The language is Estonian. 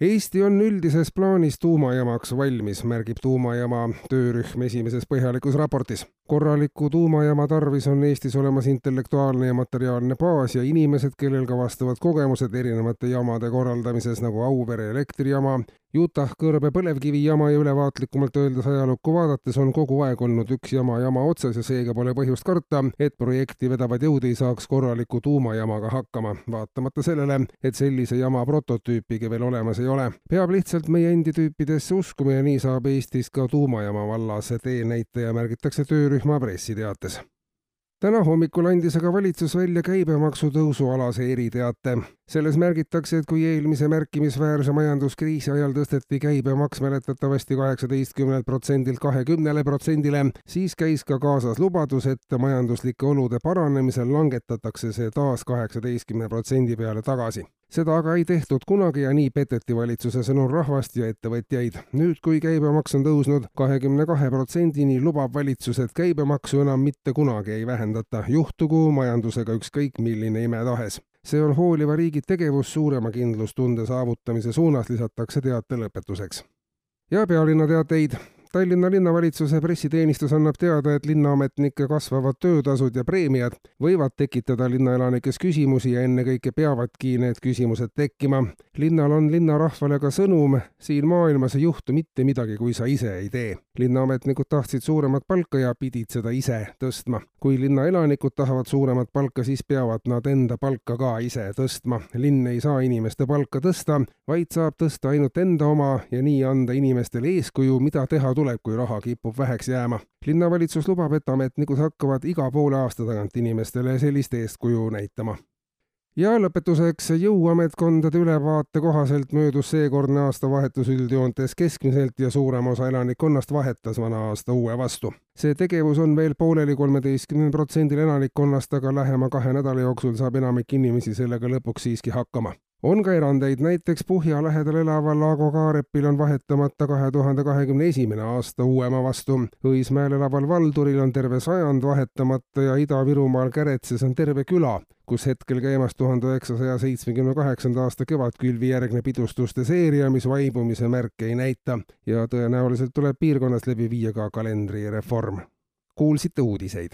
Eesti on üldises plaanis tuumajaamaks valmis, märgib tuumajaama töörühm esimeses põhjalikus raportis. korraliku tuumajaama tarvis on Eestis olemas intellektuaalne ja materiaalne baas ja inimesed, kellel ka vastavad kogemused erinevate jaamade korraldamises nagu Auvere elektrijaama, Utah kõrbe põlevkivijaama ja ülevaatlikumalt öeldes ajalukku vaadates on kogu aeg olnud üks jama jama otsas ja seega pole põhjust karta, et projekti vedavad jõud ei saaks korraliku tuumajaamaga hakkama, vaatamata sellele, et sellise jama prototüüpigi veel olemas ei ole. peab lihtsalt meie endi tüüpidesse uskuma ja nii saab Eestis ka tuumajaama vallas teenäitaja, märgitakse töörühma pressiteates täna hommikul andis aga valitsus välja käibemaksu tõusu alase eriteate. Selles märgitakse, et kui eelmise märkimisväärse majanduskriisi ajal tõsteti käibemaks mäletatavasti kaheksateistkümnelt protsendilt kahekümnele protsendile, siis käis ka kaasas lubadus, et majanduslike olude paranemisel langetatakse see taas kaheksateistkümne protsendi peale tagasi seda aga ei tehtud kunagi ja nii peteti valitsuse sõnul rahvast ja ettevõtjaid. nüüd, kui käibemaks on tõusnud kahekümne kahe protsendini, lubab valitsus, et käibemaksu enam mitte kunagi ei vähendata, juhtugu majandusega ükskõik milline ime tahes. See on hooliva riigi tegevus suurema kindlustunde saavutamise suunas, lisatakse teate lõpetuseks. ja pealinna teateid Tallinna linnavalitsuse pressiteenistus annab teada, et linnaametnike kasvavad töötasud ja preemiad võivad tekitada linnaelanikes küsimusi ja ennekõike peavadki need küsimused tekkima. linnal on linnarahvale ka sõnum, siin maailmas ei juhtu mitte midagi, kui sa ise ei tee. linnaametnikud tahtsid suuremat palka ja pidid seda ise tõstma. kui linnaelanikud tahavad suuremat palka, siis peavad nad enda palka ka ise tõstma. linn ei saa inimeste palka tõsta, vaid saab tõsta ainult enda oma ja nii anda inimestele eeskuju, mida teha tuleb tuleb, kui raha kipub väheks jääma. linnavalitsus lubab, et ametnikud hakkavad iga poole aasta tagant inimestele sellist eeskuju näitama ja lõpetuseks jõuametkondade ülevaate kohaselt möödus seekordne aastavahetus üldjoontes keskmiselt ja suurem osa elanikkonnast vahetas vana aasta uue vastu. see tegevus on veel pooleli kolmeteistkümnel protsendil elanikkonnast, aga lähema kahe nädala jooksul saab enamik inimesi sellega lõpuks siiski hakkama on ka erandeid, näiteks Puhja lähedal elaval Aago Kaarepil on vahetamata kahe tuhande kahekümne esimene aasta uuema vastu. Õismäel elaval Valduril on terve sajand vahetamata ja Ida-Virumaal Käretses on terve küla, kus hetkel käimas tuhande üheksasaja seitsmekümne kaheksanda aasta kevadkülvi järgne pidustuste seeria, mis vaibumise märke ei näita ja tõenäoliselt tuleb piirkonnas läbi viia ka kalendrireform. kuulsite uudiseid